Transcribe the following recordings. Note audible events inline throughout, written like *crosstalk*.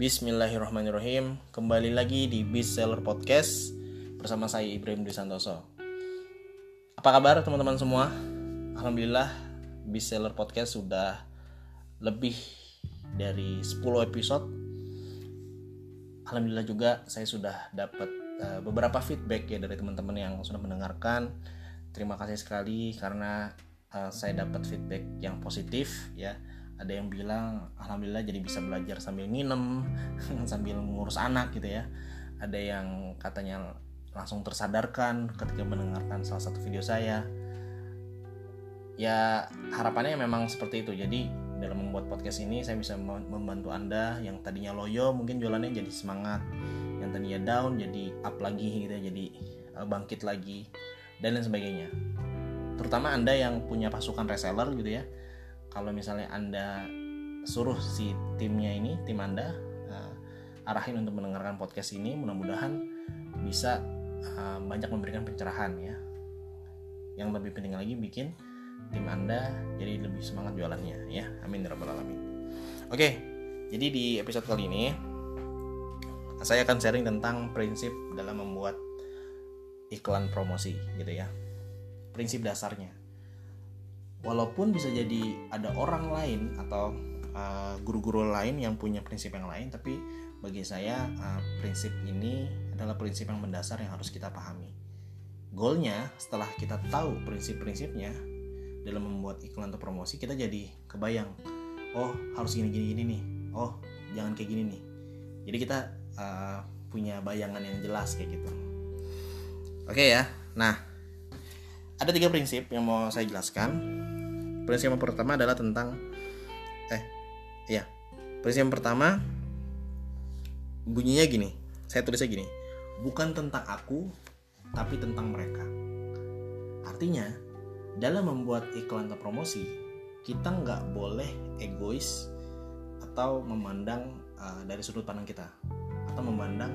Bismillahirrahmanirrahim. Kembali lagi di Bestseller Podcast Bersama saya Ibrahim Dwi Santoso. Apa kabar teman-teman semua? Alhamdulillah Bestseller Podcast sudah lebih dari 10 episode. Alhamdulillah juga saya sudah dapat uh, beberapa feedback ya dari teman-teman yang sudah mendengarkan. Terima kasih sekali karena uh, saya dapat feedback yang positif ya ada yang bilang alhamdulillah jadi bisa belajar sambil minum *laughs* sambil mengurus anak gitu ya. Ada yang katanya langsung tersadarkan ketika mendengarkan salah satu video saya. Ya harapannya memang seperti itu. Jadi dalam membuat podcast ini saya bisa membantu anda yang tadinya loyo mungkin jualannya jadi semangat. Yang tadinya down jadi up lagi gitu ya. Jadi eh, bangkit lagi dan lain sebagainya. Terutama anda yang punya pasukan reseller gitu ya kalau misalnya anda suruh si timnya ini tim anda uh, arahin untuk mendengarkan podcast ini mudah-mudahan bisa uh, banyak memberikan pencerahan ya. Yang lebih penting lagi bikin tim anda jadi lebih semangat jualannya ya. Amin ya rabbal alamin. Oke jadi di episode kali ini saya akan sharing tentang prinsip dalam membuat iklan promosi gitu ya. Prinsip dasarnya walaupun bisa jadi ada orang lain atau uh, guru-guru uh, lain yang punya prinsip yang lain tapi bagi saya uh, prinsip ini adalah prinsip yang mendasar yang harus kita pahami. Goalnya setelah kita tahu prinsip-prinsipnya dalam membuat iklan atau promosi kita jadi kebayang oh harus gini gini gini nih. Oh jangan kayak gini nih. Jadi kita uh, punya bayangan yang jelas kayak gitu. Oke okay ya. Nah ada tiga prinsip yang mau saya jelaskan prinsip yang pertama adalah tentang eh ya prinsip yang pertama bunyinya gini saya tulisnya gini. Bukan tentang aku tapi tentang mereka. Artinya dalam membuat iklan atau promosi kita nggak boleh egois atau memandang uh, dari sudut pandang kita. Atau memandang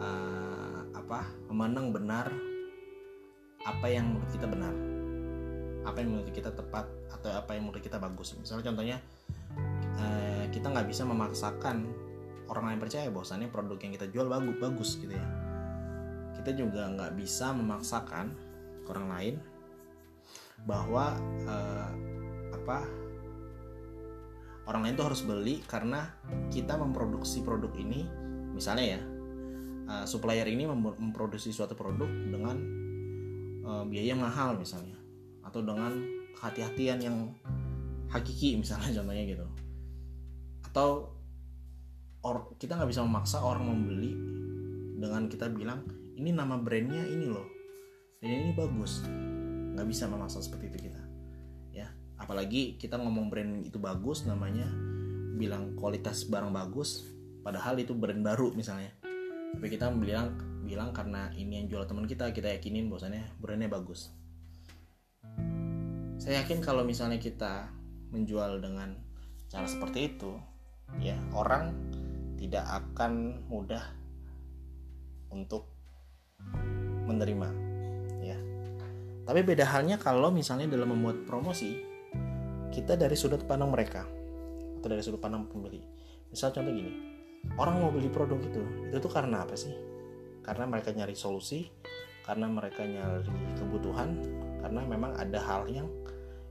uh, apa memandang benar apa yang menurut kita benar apa yang menurut kita tepat atau apa yang menurut kita bagus. Misalnya contohnya eh, kita nggak bisa memaksakan orang lain percaya bahwasannya produk yang kita jual bagus bagus gitu ya. Kita juga nggak bisa memaksakan orang lain bahwa eh, apa orang lain tuh harus beli karena kita memproduksi produk ini. Misalnya ya uh, supplier ini memproduksi suatu produk dengan uh, biaya mahal misalnya atau dengan kehati-hatian yang hakiki misalnya *laughs* contohnya gitu. Atau or, kita nggak bisa memaksa orang membeli dengan kita bilang ini nama brandnya ini loh. Dan ini bagus. Nggak bisa memaksa seperti itu kita ya. Apalagi kita ngomong brand itu bagus namanya bilang kualitas barang bagus padahal itu brand baru misalnya. Tapi kita bilang bilang karena ini yang jual teman kita kita yakinin bahwasannya brandnya bagus saya yakin kalau misalnya kita menjual dengan cara seperti itu ya orang tidak akan mudah untuk menerima ya. Tapi beda halnya kalau misalnya dalam membuat promosi kita dari sudut pandang mereka atau dari sudut pandang pembeli. Misal contoh gini orang mau beli produk itu itu tuh karena apa sih? Karena mereka nyari solusi karena mereka nyari kebutuhan karena memang ada hal yang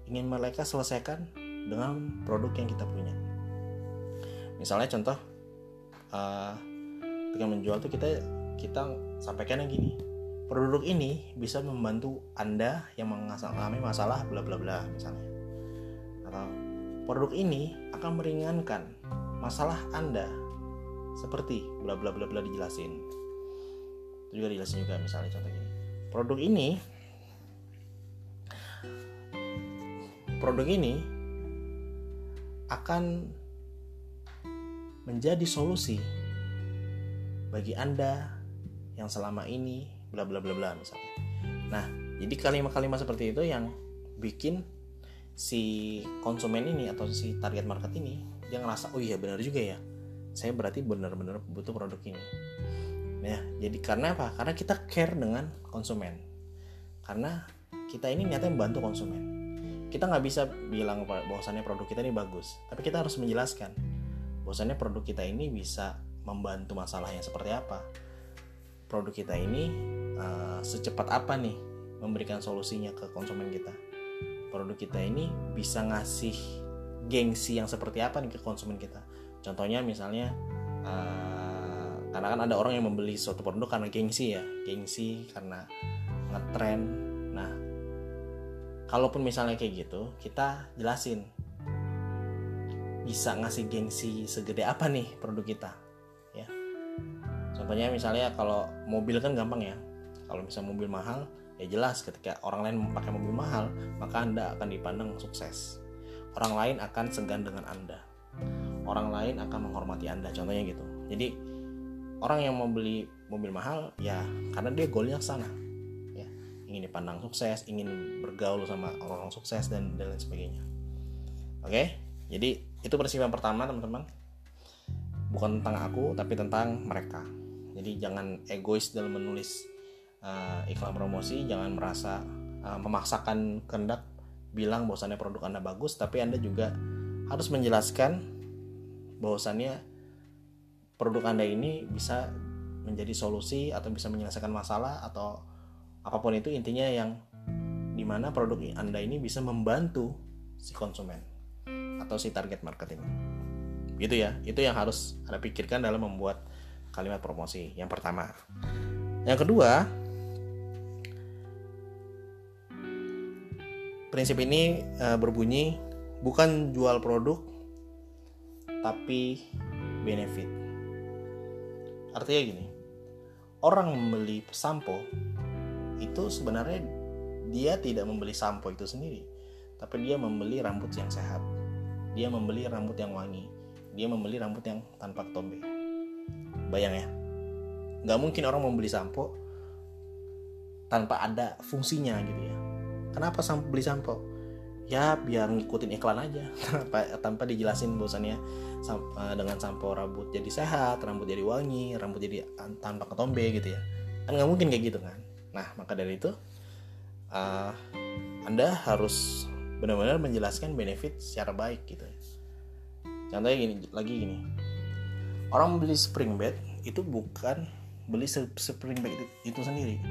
ingin mereka selesaikan dengan produk yang kita punya. Misalnya contoh uh, ketika menjual tuh kita kita sampaikan yang gini produk ini bisa membantu anda yang mengalami masalah bla bla bla misalnya. Atau produk ini akan meringankan masalah anda seperti bla bla bla bla dijelasin. Itu juga dijelasin juga misalnya contoh gini. Produk ini produk ini akan menjadi solusi bagi Anda yang selama ini bla bla bla bla misalnya. Nah, jadi kalimat-kalimat seperti itu yang bikin si konsumen ini atau si target market ini dia ngerasa oh iya benar juga ya. Saya berarti benar-benar butuh produk ini. Ya jadi karena apa? Karena kita care dengan konsumen. Karena kita ini nyatanya membantu konsumen kita nggak bisa bilang bahwasannya produk kita ini bagus. Tapi kita harus menjelaskan bahwasannya produk kita ini bisa membantu masalah yang seperti apa. Produk kita ini uh, secepat apa nih memberikan solusinya ke konsumen kita? Produk kita ini bisa ngasih gengsi yang seperti apa nih ke konsumen kita? Contohnya misalnya uh, karena kan ada orang yang membeli suatu produk karena gengsi ya. Gengsi karena ngetren nah kalaupun misalnya kayak gitu kita jelasin. Bisa ngasih gengsi segede apa nih produk kita ya. Contohnya misalnya kalau mobil kan gampang ya. Kalau misalnya mobil mahal ya jelas ketika orang lain memakai mobil mahal maka anda akan dipandang sukses. Orang lain akan segan dengan anda. Orang lain akan menghormati anda contohnya gitu. Jadi orang yang mau beli mobil mahal ya karena dia goalnya sana ingin dipandang sukses ingin bergaul sama orang-orang sukses dan dan lain sebagainya. Oke? Jadi itu prinsip yang pertama teman-teman. Bukan tentang aku tapi tentang mereka. Jadi jangan egois dalam menulis uh, iklan promosi. Jangan merasa uh, memaksakan kehendak bilang bahwasannya produk anda bagus tapi anda juga harus menjelaskan bahwasannya produk anda ini bisa menjadi solusi atau bisa menyelesaikan masalah atau apa pun itu intinya yang di mana produk anda ini bisa membantu si konsumen atau si target market ini. Gitu ya itu yang harus anda pikirkan dalam membuat kalimat promosi. Yang pertama. Yang kedua prinsip ini uh, berbunyi bukan jual produk tapi benefit. Artinya gini orang membeli sampo itu sebenarnya dia tidak membeli sampo itu sendiri. Tapi dia membeli rambut yang sehat. Dia membeli rambut yang wangi. Dia membeli rambut yang tanpa ketombe. Bayang ya. Nggak mungkin orang membeli sampo tanpa ada fungsinya gitu ya. Kenapa sampo beli sampo? Ya biar ngikutin iklan aja. *laughs* Tanpa tanpa dijelasin bahwasannya eh, dengan sampo rambut jadi sehat rambut jadi wangi rambut jadi tanpa ketombe gitu ya. Kan nggak mungkin kayak gitu kan nah maka dari itu uh, anda harus benar-benar menjelaskan benefit secara baik gitu ya. Contohnya gini lagi gini. Orang beli spring bed itu bukan beli spring bed itu, sendiri.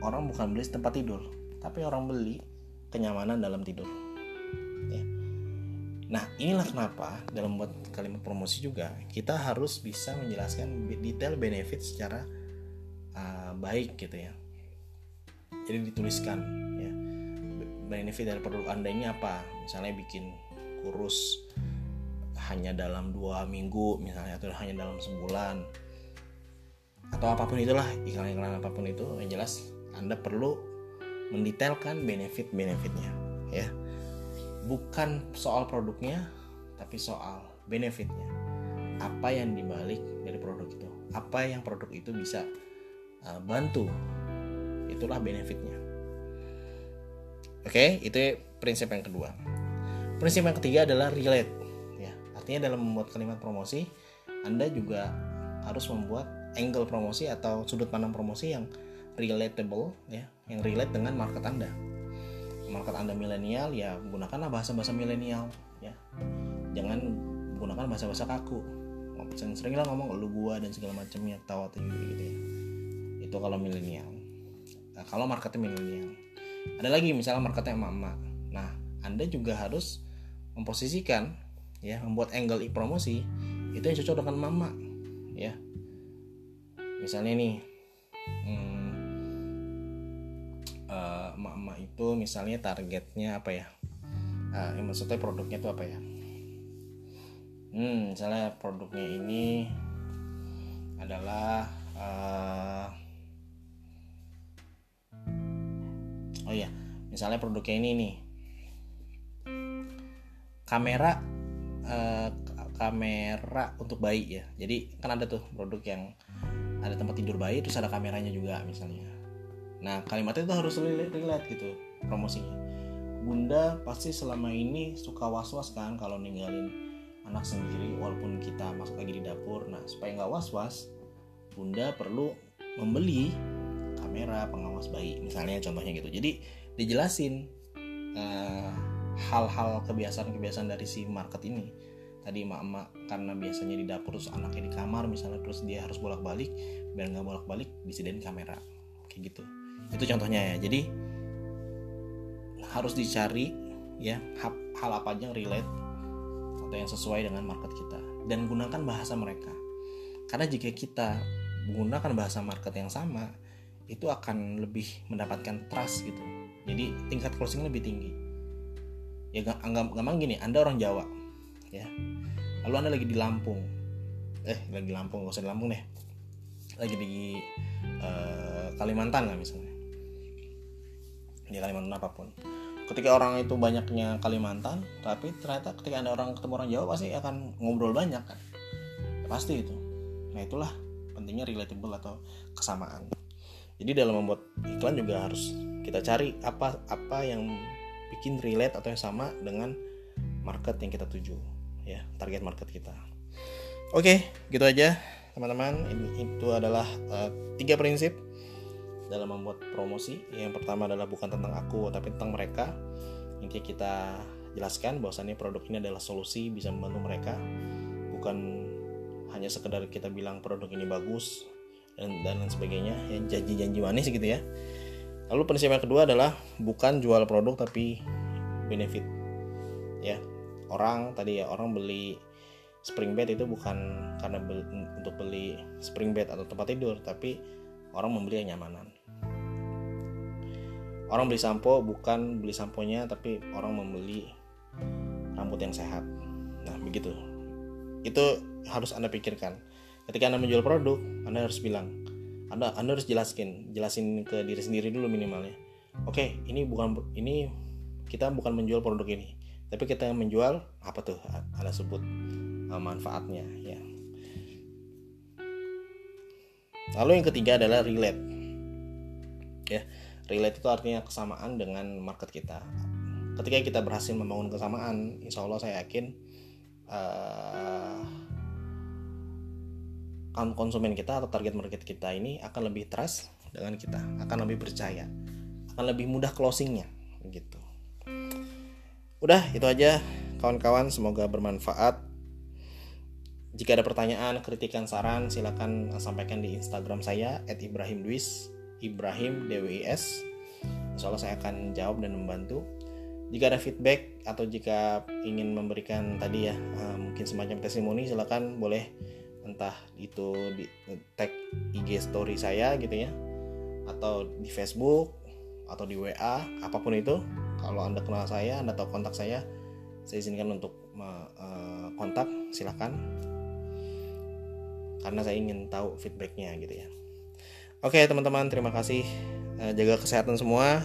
Orang bukan beli tempat tidur tapi orang beli kenyamanan dalam tidur. Ya. nah inilah kenapa dalam buat kalimat promosi juga kita harus bisa menjelaskan detail benefit secara uh, baik gitu ya jadi dituliskan ya. Benefit dari produk anda ini apa? Misalnya bikin kurus hanya dalam dua minggu misalnya atau hanya dalam sebulan atau apa pun itulah iklan-iklan apa pun itu yang jelas anda perlu mendetailkan benefit-benefitnya ya. Bukan soal produknya tapi soal benefitnya. Apa yang dibalik dari produk itu? Apa yang produk itu bisa uh, bantu itulah benefitnya. Oke itu prinsip yang kedua. Prinsip yang ketiga adalah relate artinya dalam membuat kalimat promosi anda juga harus membuat angle promosi atau sudut pandang promosi yang relatable ya yang relate dengan market anda. Market anda milenial ya gunakanlah bahasa-bahasa milenial ya. Jangan gunakan bahasa-bahasa kaku. Sering sering lah ngomong lu gua dan segala macamnya tawa atau gitu ya. Itu kalau milenial nah, kalau marketnya milenial. Ada lagi misalnya marketnya emak-emak. Nah anda juga harus memposisikan ya membuat angle promosi itu yang cocok dengan mama ya. Misalnya nih hmm, uh, mama itu misalnya targetnya apa ya? Uh, maksudnya produknya itu apa ya? Hmm, misalnya produknya ini adalah uh, oh ya misalnya produknya ini nih. Kamera uh, kamera untuk bayi ya. Jadi kan ada tuh produk yang ada tempat tidur bayi terus ada kameranya juga misalnya. Nah kalimatnya itu harus relate gitu promosinya. Bunda pasti selama ini suka was-was kan kalau ninggalin anak sendiri walaupun kita masuk lagi di dapur. Nah supaya nggak was-was bunda perlu membeli kamera pengawas bayi misalnya contohnya gitu. Jadi dijelasin uh, hal-hal kebiasaan-kebiasaan dari si market ini. Tadi emak-emak karena biasanya di dapur terus anaknya di kamar misalnya terus dia harus bolak-balik biar nggak bolak-balik disediain kamera. Kayak gitu. Itu contohnya ya. Jadi harus dicari ya hal apa aja yang relate atau yang sesuai dengan market kita. Dan gunakan bahasa mereka. Karena jika kita menggunakan bahasa market yang sama itu akan lebih mendapatkan trust gitu. Jadi tingkat closing lebih tinggi. Ya gampang gini anda orang Jawa ya. Lalu anda lagi di Lampung. Eh lagi Lampung gak usah di Lampung deh. Lagi di uh, Kalimantan lah misalnya. Di Kalimantan apa pun. Ketika orang itu banyaknya Kalimantan tapi ternyata ketika ada orang ketemu orang Jawa pasti akan ngobrol banyak kan. Ya, pasti itu. Nah itulah pentingnya relatable atau kesamaan jadi dalam membuat iklan juga harus kita cari apa apa yang bikin relate atau yang sama dengan market yang kita tuju ya target market kita. Oke gitu aja teman-teman. Ini itu adalah uh, tiga prinsip dalam membuat promosi. Yang pertama adalah bukan tentang aku tapi tentang mereka. Intinya kita jelaskan bahwasannya produk ini adalah solusi bisa membantu mereka. Bukan hanya sekedar kita bilang produk ini bagus dan dan lain sebagainya. Ya janji-janji manis gitu ya. Lalu prinsip yang kedua adalah bukan jual produk tapi benefit. Ya orang tadi ya orang beli spring bed itu bukan karena beli, untuk beli spring bed atau tempat tidur tapi orang membeli yang nyamanan orang beli sampo bukan beli samponya tapi orang membeli rambut yang sehat. Nah begitu. Itu harus anda pikirkan. Ketika anda menjual produk anda harus bilang. Anda anda harus jelaskin jelasin ke diri sendiri dulu minimalnya. Oke ini bukan ini kita bukan menjual produk ini. Tapi kita menjual apa tuh anda sebut uh, manfaatnya ya. Lalu yang ketiga adalah relate. Ya relate itu artinya kesamaan dengan market kita. Ketika kita berhasil membangun kesamaan insya Allah saya yakin uh, konsumen kita atau target market kita ini akan lebih trust dengan kita akan lebih percaya akan lebih mudah closingnya gitu udah itu aja kawan-kawan semoga bermanfaat jika ada pertanyaan, kritikan, saran, silakan sampaikan di Instagram saya @ibrahimdwis, Ibrahim DWIS. Insya Allah saya akan jawab dan membantu. Jika ada feedback atau jika ingin memberikan tadi ya uh, mungkin semacam testimoni, silakan boleh entah itu di tag IG story saya gitu ya atau di Facebook atau di WA apa pun itu kalau anda kenal saya anda tahu kontak saya saya izinkan untuk uh, kontak silahkan karena saya ingin tahu feedbacknya gitu ya. Oke teman-teman terima kasih. Uh, jaga kesehatan semua.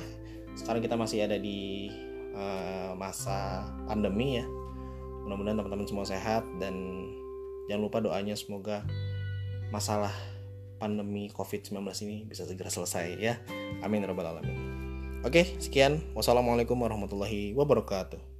Sekarang kita masih ada di uh, masa pandemi ya. Mudah-mudahan teman-teman semua sehat dan jangan lupa doanya semoga masalah pandemi COVID-19 ini bisa segera selesai ya. Amin ya rabbal alamin. Oke, sekian. Wassalamualaikum warahmatullahi wabarakatuh.